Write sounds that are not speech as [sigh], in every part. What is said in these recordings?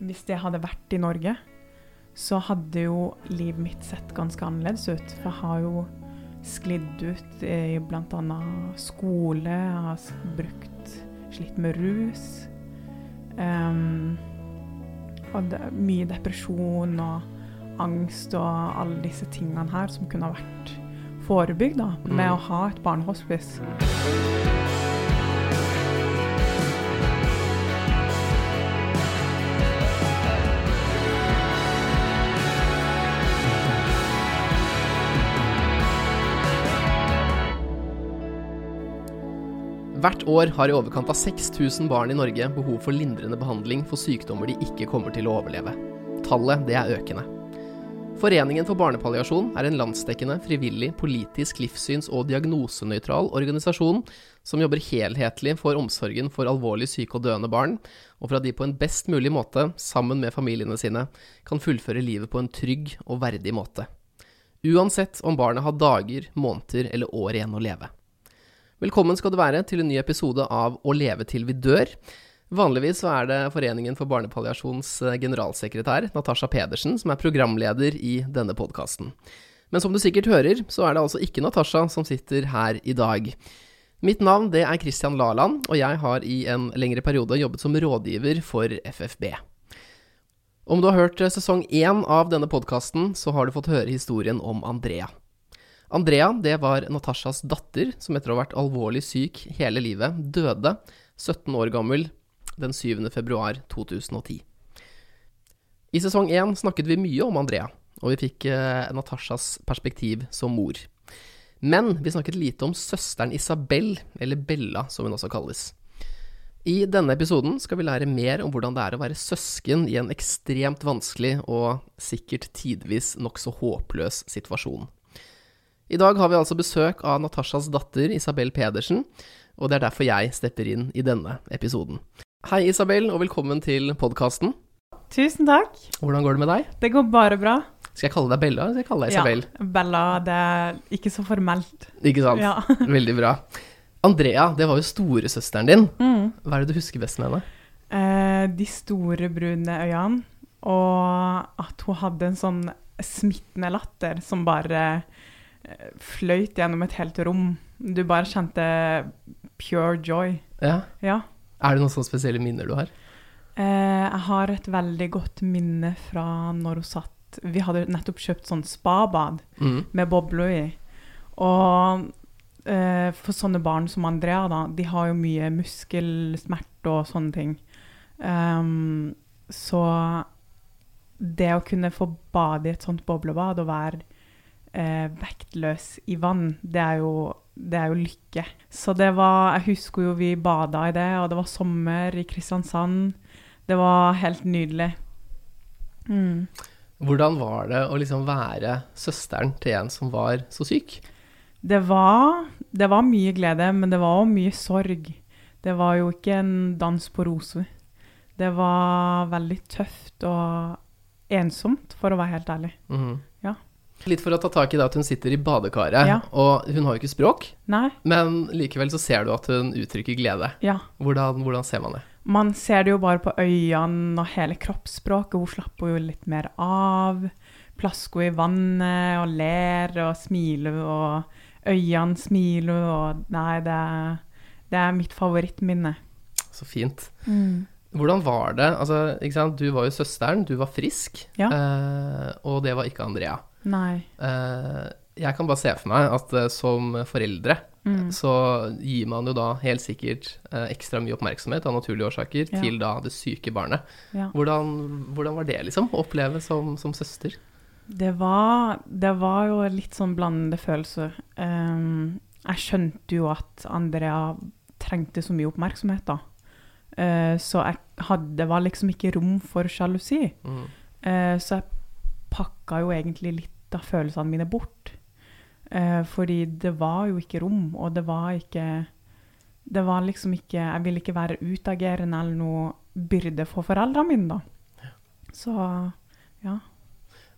hvis det hadde vært i Norge, så hadde jo livet mitt sett ganske annerledes ut. For jeg har jo sklidd ut i bl.a. skole, jeg har brukt slitt med rus. Um, og det, mye depresjon og angst og alle disse tingene her som kunne ha vært forebygd da, med Mm. å ha et barnehospice. Hvert år har i overkant av 6000 barn i Norge behov for lindrende behandling for sykdommer de ikke kommer til å overleve. Tallet det er økende. Foreningen for barnepalliasjon er en landsdekkende, frivillig, politisk, livssyns- og diagnosenøytral organisasjon som jobber helhetlig for omsorgen for alvorlig syke og døende barn, og for at de på en best mulig måte, sammen med familiene sine, kan fullføre livet på en trygg og verdig måte. Uansett om barnet har dager, måneder eller år igjen å leve. Velkommen skal du være til en ny episode av Å leve til vi dør. Vanligvis er det Foreningen for barnepalliasjons eh, generalsekretær, Natasha Pedersen, som er programleder i denne podkasten. Men som du sikkert hører, så er det altså ikke Natasha som sitter her i dag. Mitt navn det er Christian Laland, og jeg har i en lengre periode jobbet som rådgiver for FFB. Om du har hørt eh, sesong én av denne podkasten, så har du fått høre historien om Andrea. Andrea det var Natashas datter, som etter å ha vært alvorlig syk hele livet, døde 17 år gammel den 7. februar 2010. I sesong 1 snakket vi mye om Andrea, og vi fikk eh, Natashas perspektiv som mor. Men vi snakket lite om søsteren Isabel, eller Bella som hun også kalles. I denne episoden skal vi lære mer om hvordan det er å være søsken i en ekstremt vanskelig og sikkert tidvis nokså håpløs situasjon. I dag har vi altså besøk av Natashas datter Isabel Pedersen, og det er derfor jeg stepper inn i denne episoden. Hei Isabel, og velkommen til podkasten. Tusen takk. Hvordan går det med deg? Det går bare bra. Skal jeg kalle deg Bella, eller skal jeg kalle deg Isabel? Ja, Bella, det er ikke så formelt. Ikke sant? Ja. [laughs] Veldig bra. Andrea, det var jo storesøsteren din. Mm. Hva er det du husker best med henne? Eh, de store brune øynene, og at hun hadde en sånn smittende latter som bare eh, fløyt gjennom et helt rom. Du bare kjente pure joy. Ja. Ja. Er det noen sånne spesielle minner du har? Eh, jeg har et veldig godt minne fra når hun satt Vi hadde nettopp kjøpt sånn spabad Mm. med bobler i. Og eh, for sånne barn som Andrea, da, de har jo mye muskelsmerte og sånne ting. Um, så det å kunne få bade i et sånt boblebad og være eh, vektløs i vann, det er, jo, det er jo lykke. Så det var Jeg husker jo vi bada i det, og det var sommer i Kristiansand. Det var helt nydelig. Mm. Hvordan var det å liksom være søsteren til en som var så syk? Det var, det var mye glede, men det var òg mye sorg. Det var jo ikke en dans på roser. Det var veldig tøft og ensomt, for å være helt ærlig. Mhm. Litt for å ta tak i det at hun sitter i badekaret, Ja. og hun har jo ikke språk, Nei, men likevel så ser du at hun uttrykker glede. ja. Hvordan, hvordan ser man det? Man ser det jo bare på øynene og hele kroppsspråket. Hun slapper jo litt mer av. Plasker i vannet og ler og smiler, og øynene smiler og Nei, det det er mitt favorittminne. Så fint. Hvordan var det? Altså? Du var jo søsteren, du var frisk, Ja. eh, og det var ikke Andrea. Nei. Eh, jeg kan bare se for meg at eh, som foreldre Mm. så gir man jo da helt sikkert eh, ekstra mye oppmerksomhet av naturlige årsaker Ja. til da det syke barnet. Ja. Hvordan, hvordan var det liksom å oppleve som, som søster? Det var, det var jo litt sånn blandede følelser. Um, jeg skjønte jo at Andrea trengte så mye oppmerksomhet, da. Uh, så jeg hadde, det var liksom ikke rom for sjalusi. Mm. Uh, så jeg pakka jo egentlig litt av følelsene mine bort. Eh, fordi det var jo ikke rom, og det var ikke Det var liksom ikke Jeg ville ikke være utagerende eller noe byrde for foreldrene mine, da. Så ja.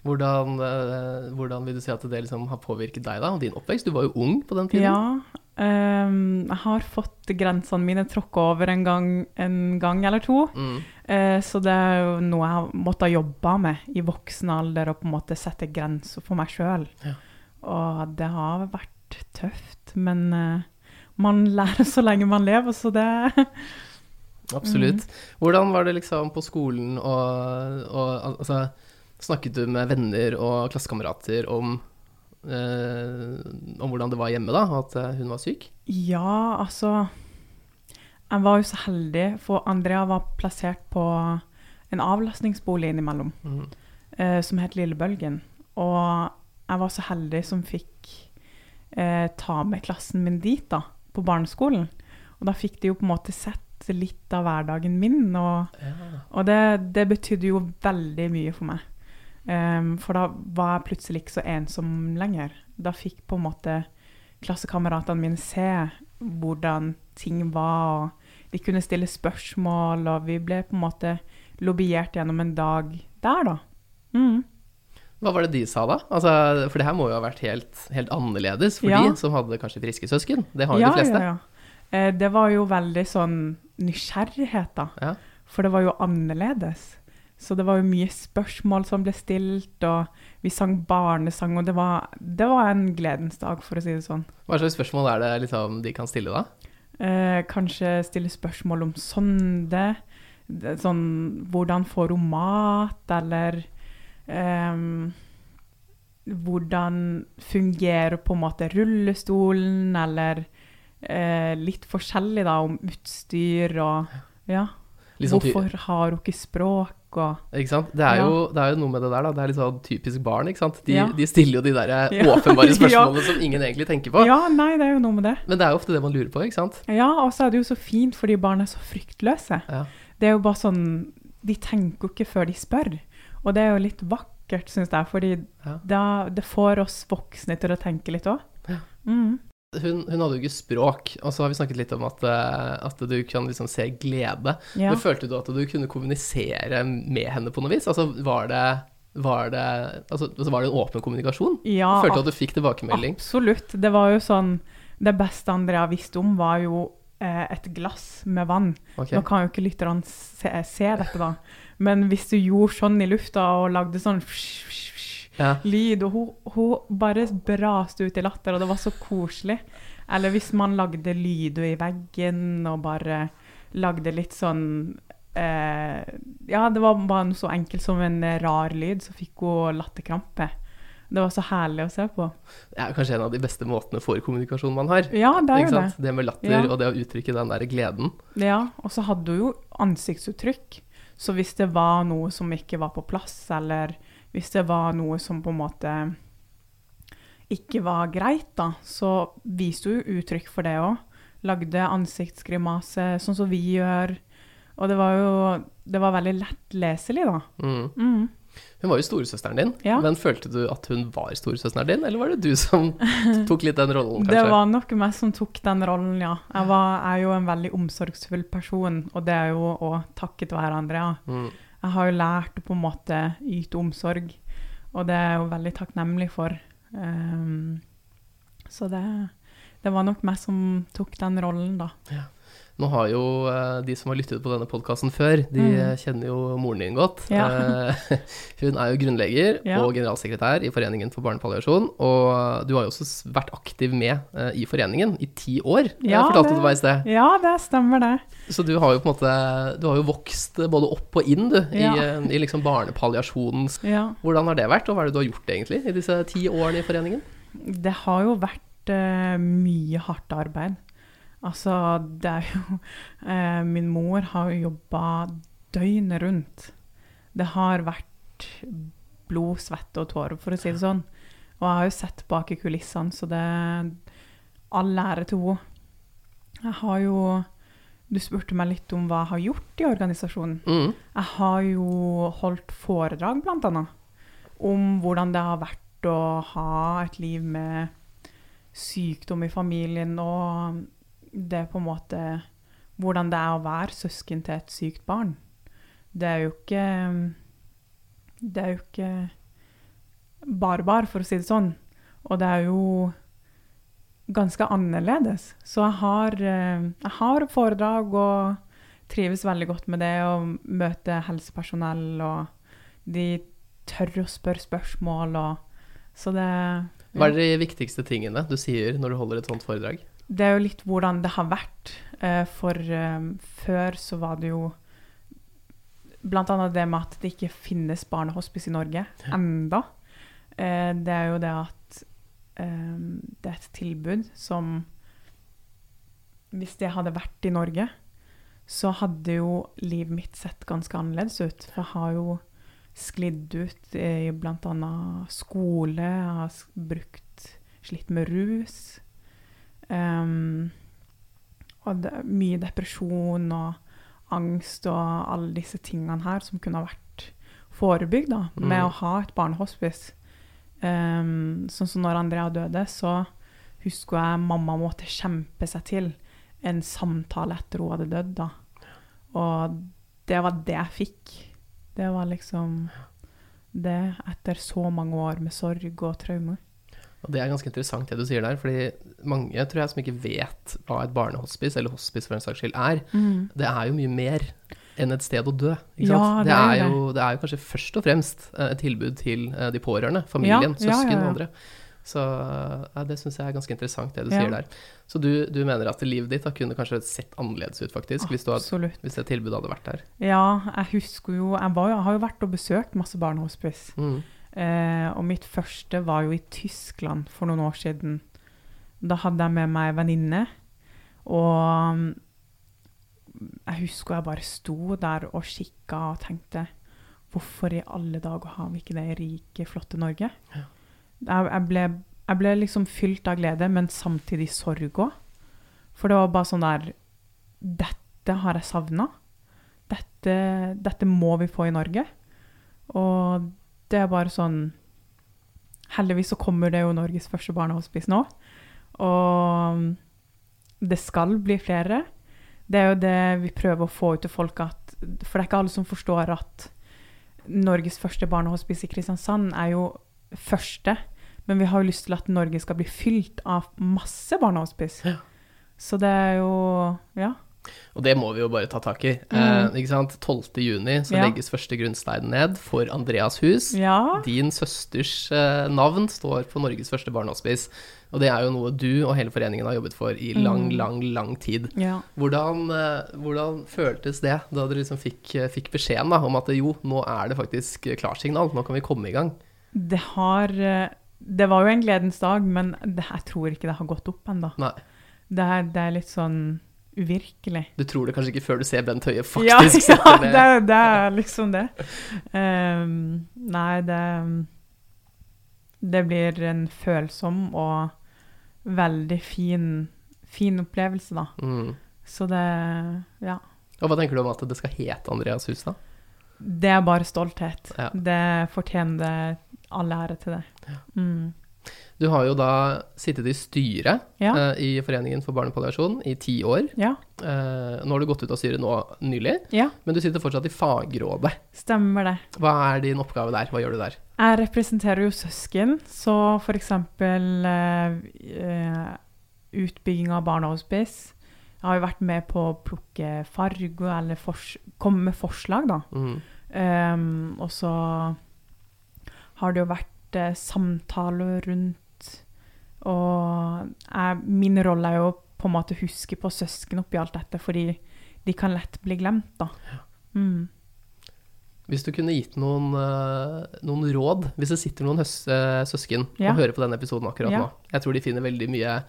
Hvordan, eh, hvordan vil du si at det liksom har påvirket deg da, og din oppvekst? Du var jo ung på den tiden. Ja. Ehm, jeg har fått grensene mine tråkka over en gang, en gang eller to. Mm. Uh, så det er jo noe jeg har måttet jobbe med i voksen alder, å på en måte sette grenser for meg sjøl. Ja. Og det har vært tøft, men uh, man lærer så lenge man lever, så det [laughs] Absolutt. Hvordan var det liksom på skolen og, og altså, Snakket du med venner og klassekamerater om, om hvordan det var hjemme, da? At eh, hun var syk? Ja, altså Jeg var jo så heldig, for Andrea var plassert på en avlastningsbolig innimellom, Mm. eh, som het Lillebølgen. Og jeg var så heldig som fikk eh, ta med klassen min dit, da, på barneskolen. Og da fikk de jo på en måte sett litt av hverdagen min, og, Ja. og det, det betydde jo veldig mye for meg. Em, for da var jeg plutselig ikke så ensom lenger. Da fikk på en måte klassekameratene mine se hvordan ting var, og de kunne stille spørsmål, og vi ble på en måte lobbyert gjennom en dag der, da. Mm. Hva var det de sa da? Altså, for det her må jo ha vært helt, helt annerledes for Ja. de som hadde kanskje friske søsken. Det har jo ja, de fleste. Ja, ja. Eh, det var jo veldig sånn nysgjerrighet, da. Ja. For det var jo annerledes. Så det var jo mye spørsmål som ble stilt, og vi sang barnesang, og det var, det var en gledens dag, for å si det sånn. Hva slags spørsmål er det liksom, de kan stille da? Eh, kanskje stille spørsmål om sonde, sånn hvordan får hun mat, eller eh, hvordan fungerer på en måte rullestolen, eller eh, litt forskjellig da om utstyr og ja. Sånn Hvorfor har hun ikke språk og Ikke sant? Det er, Ja. jo, det er jo noe med det der, da. Det er litt sånn typisk barn, ikke sant. De, Ja. de stiller jo de der [laughs] Ja. åpenbare [laughs] spørsmålene som ingen egentlig tenker på. Ja, nei, det er jo noe med det. Men det er jo ofte det man lurer på, ikke sant. Ja, og så er det jo så fint fordi barn er så fryktløse. Ja. Det er jo bare sånn De tenker jo ikke før de spør. Og det er jo litt vakkert, syns jeg, fordi da, det får oss voksne til å tenke litt òg. Ja. Mm. Hun, hun hadde jo ikke språk, og så har vi snakket litt om at, eh, at du kan liksom se glede. Ja. Men følte du at du kunne kommunisere med henne på noe vis? Altså var det, var det, altså, altså, var det en åpen kommunikasjon? ja, Følte du at du fikk tilbakemelding? absolutt. Det var jo sånn Det beste Andrea visste om, var jo eh, et glass med vann. Okay. Nå kan jo ikke lytterne se, se dette, da. Men hvis du gjorde sånn i lufta og lagde sånn fsh, fsh, fsh, Ja. lyd, og hun, hun bare braste ut i latter, og det var så koselig. Eller hvis man lagde lyder i veggen og bare lagde litt sånn eh, Ja, det var bare noe så enkelt som en rar lyd, så fikk hun latterkrampe. Det var så herlig å se på. Det er kanskje en av de beste måtene for kommunikasjon man har. Ja, det er jo det. Det med latter Ja. og det å uttrykke den der gleden. Ja, og så hadde hun jo ansiktsuttrykk. Så hvis det var noe som ikke var på plass, eller hvis det var noe som på en måte ikke var greit, da, så viste hun uttrykk for det òg. Lagde ansiktsgrimase, sånn som vi gjør. Og det var jo Det var veldig lettleselig, da. Mm. Mm. Hun var jo storesøsteren din, Ja. men følte du at hun var storesøsteren din, eller var det du som [laughs] tok litt den rollen, kanskje? Det var nok meg som tok den rollen, ja. Jeg var, er jo en veldig omsorgsfull person, og det er jo òg takket være Andrea. Mm. Jeg har jo lært å på en måte yte omsorg, og det er jeg jo veldig takknemlig for. Um, så det, det var nok meg som tok den rollen, da. Nå har jo eh, de som har lyttet på denne podkasten før, de Mm. eh, kjenner jo moren din godt. Ja. Eh, [laughs] Hun er jo grunnleger Ja. og generalsekretær i Foreningen for barnepalliasjon, og du har jo også vært aktiv med i foreningen i ti år, Ja, fortalte det- du meg i sted. Ja, det stemmer, det. Så du har jo på en måte Du har jo vokst både opp og inn, du, i, i liksom barnepalliasjonen. Hvordan har det vært, og hva er det du har gjort egentlig i disse ti årene i foreningen? Det har jo vært uh, mye hardt arbeid. Altså, det er jo [laughs] eh, Min mor har jo jobba døgnet rundt. Det har vært blod, svette og tårer, for å si det sånn. Og jeg har jo sett bak i kulissene, så det all ære til henne. Jeg har jo Du spurte meg litt om hva jeg har gjort i organisasjonen. Mm. Jeg har jo holdt foredrag, blant annet, om hvordan det har vært å ha et liv med sykdom i familien, og det er på en måte hvordan det er å være søsken til et sykt barn. Det er jo ikke Det er jo ikke barbar, for å si det sånn. Og det er jo ganske annerledes. Så jeg har, jeg har foredrag og trives veldig godt med det å møte helsepersonell, og de tør å spørre spørsmål, og så det Hva er de viktigste tingene du sier når du holder et sånt foredrag? Det er jo litt hvordan det har vært. Eh, For eh, før så var det jo annet det med at det ikke finnes barnehospice i Norge enda. Eh, Det er jo det at det er et tilbud som Hvis det hadde vært i Norge, så hadde jo livet mitt sett ganske annerledes ut. For jeg har jo sklidd ut i bl.a. skole, jeg har brukt slitt med rus. Ehm, og det, mye depresjon og angst og alle disse tingene her som kunne ha vært forebygd da, med Mm. å ha et barnehospice. Um, sånn som når Andrea døde, så husker jeg mamma måtte kjempe seg til en samtale etter hun hadde dødd. da. Og det var det jeg fikk. Det var liksom det etter så mange år med sorg og traumer. Og det er ganske interessant det du sier der, fordi mange tror jeg som ikke vet hva et barnehospice, eller hospice for en saks skyld, er, det er jo mye mer enn et sted å dø. Ja, det det, er jo det er jo kanskje først og fremst eh, et tilbud til eh, de pårørende, familien, Ja, søsken ja, og andre. Så det syns jeg er ganske interessant, det du sier der. Så du, du mener at livet ditt da kunne kanskje sett annerledes ut, faktisk, hvis, du hadde, hvis det tilbudet hadde vært der. Ja, jeg husker jo Jeg, var, jo- jeg har jo vært og besøkt masse barnehospice. Mm. Eh, og mitt første var jo i Tyskland for noen år siden. Da hadde jeg med meg en venninne, og mm, jeg husker jeg bare sto der og kikka og tenkte Hvorfor i alle dager har vi ikke det rike, flotte Norge? Ja. Jeg, jeg, ble, jeg ble liksom fylt av glede, men samtidig sorg òg. For det var bare sånn der Dette har jeg savna. Dette, dette må vi få i Norge. Og det er bare sånn Heldigvis så kommer det jo Norges første barnehospice nå. Og det skal bli flere. Det er jo det vi prøver å få ut til folk at For det er ikke alle som forstår at Norges første barnehospice i Kristiansand er jo første. Men vi har jo lyst til at Norge skal bli fylt av masse barnehospice. Ja. Så det er jo Ja. Og det må vi jo bare ta tak i. Mm. Eh, ikke sant? 12. juni så Ja. legges første grunnstein ned for Andreas hus. Ja. Din søsters eh, navn står på Norges første barnehospice. Og det er jo noe du og hele foreningen har jobbet for i lang, Mm. lang, lang tid. ja. Hvordan, eh, hvordan føltes det da dere liksom fikk, eh, fikk beskjeden da, om at jo, nå er det faktisk klarsignal, nå kan vi komme i gang? Det har eh, Det var jo en gledens dag, men det, jeg tror ikke det har gått opp ennå. Det, det er litt sånn uvirkelig. Du tror det kanskje ikke før du ser Bent Høie [laughs] faktisk ja sette det, ned det er liksom det. Um, nei, det Det blir en følsom og veldig fin, fin opplevelse, da. mm. Så det Ja. Og hva tenker du om at det skal hete Andreas hus, da? Det er bare stolthet. Ja. Det fortjener all ære til det. Mm. Du har jo da sittet i styret Ja. uh, i Foreningen for barnepalliasjon i ti år. Ja. Uh, nå har du gått ut av styret nå nylig, ja, men du sitter fortsatt i fagrådet. stemmer det. Hva er din oppgave der? Hva gjør du der? Jeg representerer jo søsken, så for eksempel eh, utbygging av barnehospice. Jeg har jo vært med på å plukke farger eller komme med forslag, da. Mm. Um, og så har det jo vært eh, samtaler rundt Og jeg, min rolle er jo på en måte å huske på søsken oppi alt dette, fordi de kan lett bli glemt, da. Mm. Hvis du kunne gitt noen, eh, noen råd, hvis det sitter noen høs eh, søsken Ja. og hører på denne episoden akkurat Ja. nå Jeg tror de finner veldig mye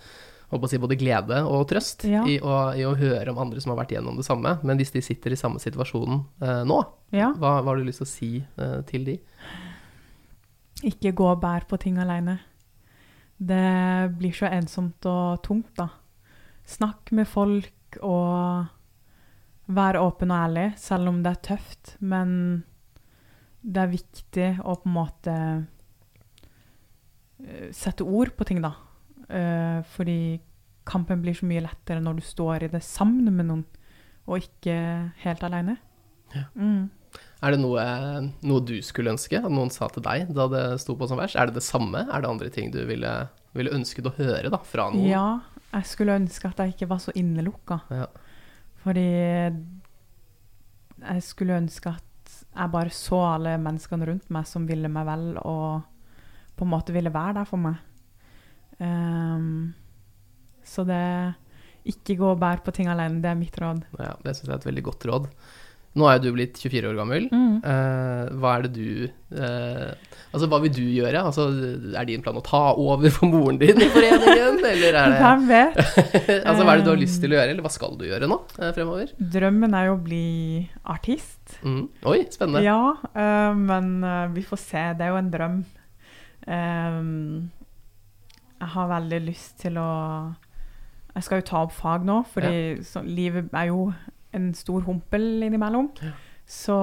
si, både glede og trøst Ja. i, å, i å høre om andre som har vært igjennom det samme. Men hvis de sitter i samme situasjon eh, nå, Ja. hva, hva har du lyst til å si eh, til de? Ikke gå og bær på ting alene. Det blir så ensomt og tungt, da. Snakk med folk og vær åpen og ærlig, selv om det er tøft. Men det er viktig å på en måte eh, sette ord på ting, da. Eh, fordi kampen blir så mye lettere når du står i det sammen med noen, og ikke helt alene. Ja. Mm. Er det noe, noe du skulle ønske at noen sa til deg da det sto på som verst? Er det det samme? Er det andre ting du ville ville ønsket å høre da, fra noen? Ja, jeg skulle ønske at jeg ikke var så innelukka. Ja. Fordi jeg skulle ønske at jeg bare så alle menneskene rundt meg som ville meg vel, og på en måte ville være der for meg. Um, så det Ikke gå og bær på ting alene, det er mitt råd. Ja, det syns jeg er et veldig godt råd. Nå er jo du blitt 24 år gammel. Eh, hva er det du eh, Altså, hva vil du gjøre? Altså, er din plan å ta over for moren din i foreningen, [laughs] eller er det Hvem vet? [laughs] Altså, hva er det du har lyst til å gjøre, eller hva skal du gjøre nå eh, fremover? Drømmen er jo å bli artist. Mm. Oi, spennende. Ja, øh, men øh, vi får se. Det er jo en drøm. Jeg har veldig lyst til å Jeg skal jo ta opp fag nå, fordi så, livet er jo en stor humpel innimellom. Ja. Så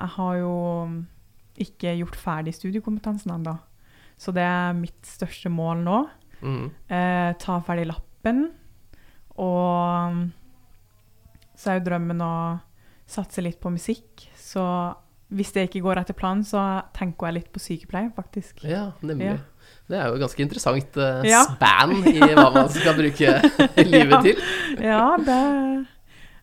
jeg har jo ikke gjort ferdig studiekompetansen ennå. Så det er mitt største mål nå. Mm. Eh, ta ferdig lappen. Og så er jo drømmen å satse litt på musikk. Så hvis det ikke går etter planen, så tenker jeg litt på sykepleie, faktisk. Ja, nemlig. Ja. Det er jo et ganske interessant Ja. span i hva man skal bruke [laughs] livet Ja. til. Ja, det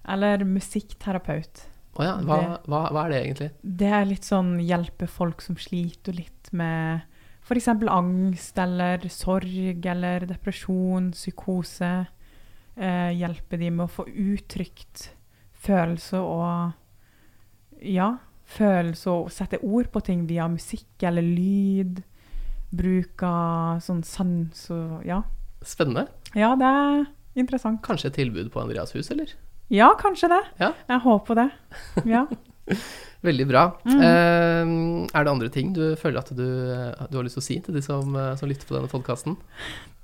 Eller musikkterapeut. Å ja, hva, hva, hva er det egentlig? Det er litt sånn hjelpe folk som sliter litt med f.eks. angst eller sorg eller depresjon, psykose. Eh, hjelpe de med å få uttrykt følelser og Ja, følelser og sette ord på ting via musikk eller lyd. Bruk av sånn sans og Ja. Spennende. Ja, det er interessant. Kanskje et tilbud på Andreas hus, eller? Ja, kanskje det. Ja. Jeg håper det. Ja. [laughs] Veldig bra. Mm. Eh, er det andre ting du føler at du, du har lyst til å si til de som, eh, som lytter på denne podkasten?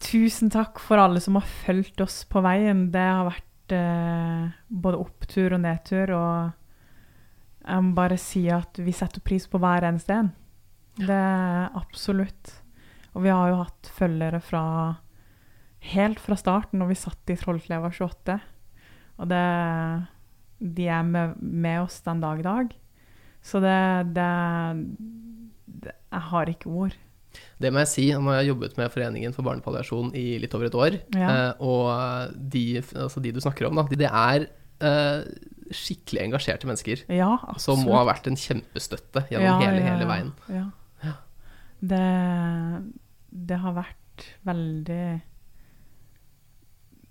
Tusen takk for alle som har fulgt oss på veien. Det har vært eh, både opptur og nedtur, og jeg må bare si at vi setter pris på hver eneste en. Det er absolutt. Og vi har jo hatt følgere fra helt fra starten, når vi satt i Trollkleva 28. Og det, de er med, med oss den dag i dag. Så det, det, det Jeg har ikke ord. Det må jeg si. Nå har jeg jobbet med Foreningen for barnepalliasjon i litt over et år. Ja. eh, og de, altså de du snakker om, da, de, det er eh, skikkelig engasjerte mennesker. Ja, Som må ha vært en kjempestøtte gjennom hele, hele veien. Ja. Ja. Det, det har vært veldig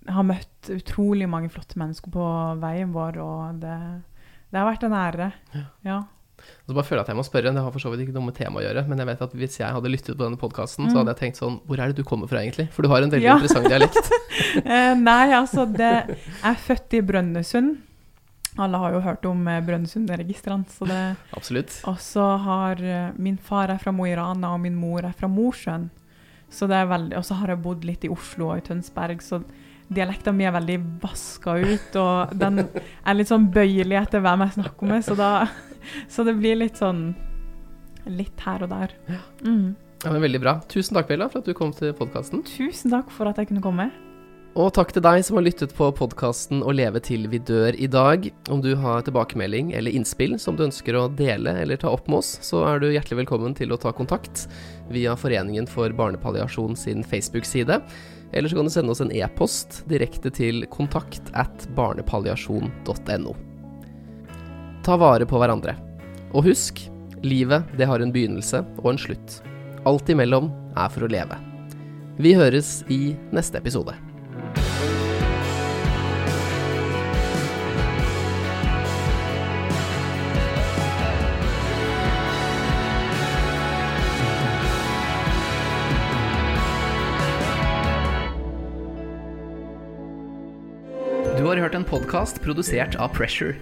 har møtt utrolig mange flotte mennesker på veien vår, og det, det har vært en ære. Ja. Ja. Og så bare føler jeg at jeg må spørre, det har for så vidt ikke noe med temaet å gjøre, men jeg vet at hvis jeg hadde lyttet på denne podkasten, så Mm. hadde jeg tenkt sånn Hvor er det du kommer fra, egentlig? For du har en veldig Ja. interessant dialekt. [laughs] Eh, nei, altså det, Jeg er født i Brønnøysund. Alle har jo hørt om eh, Brønnøysundregistrene. så det Absolutt. Og så har eh, min far er fra Mo i Rana, og min mor er fra Mosjøen. Så det er veldig, og så har jeg bodd litt i Oslo og i Tønsberg, så dialekten min er veldig vaska ut. Og den er litt sånn bøyelig etter hvem jeg snakker med, så, da, så det blir litt sånn Litt her og der. Mm. Ja, men Veldig bra. Tusen takk, Bella, for at du kom til podkasten. Tusen takk for at jeg kunne komme. Og takk til deg som har lyttet på podkasten Å leve til vi dør i dag. Om du har tilbakemelding eller innspill som du ønsker å dele eller ta opp med oss, så er du hjertelig velkommen til å ta kontakt via Foreningen for barnepalliasjon sin Facebook-side. Eller så kan du sende oss en e-post direkte til kontakt at barnepalliasjon.no. Ta vare på hverandre. Og husk, livet det har en begynnelse og en slutt. Alt imellom er for å leve. Vi høres i neste episode. Podkast produsert av Pressure.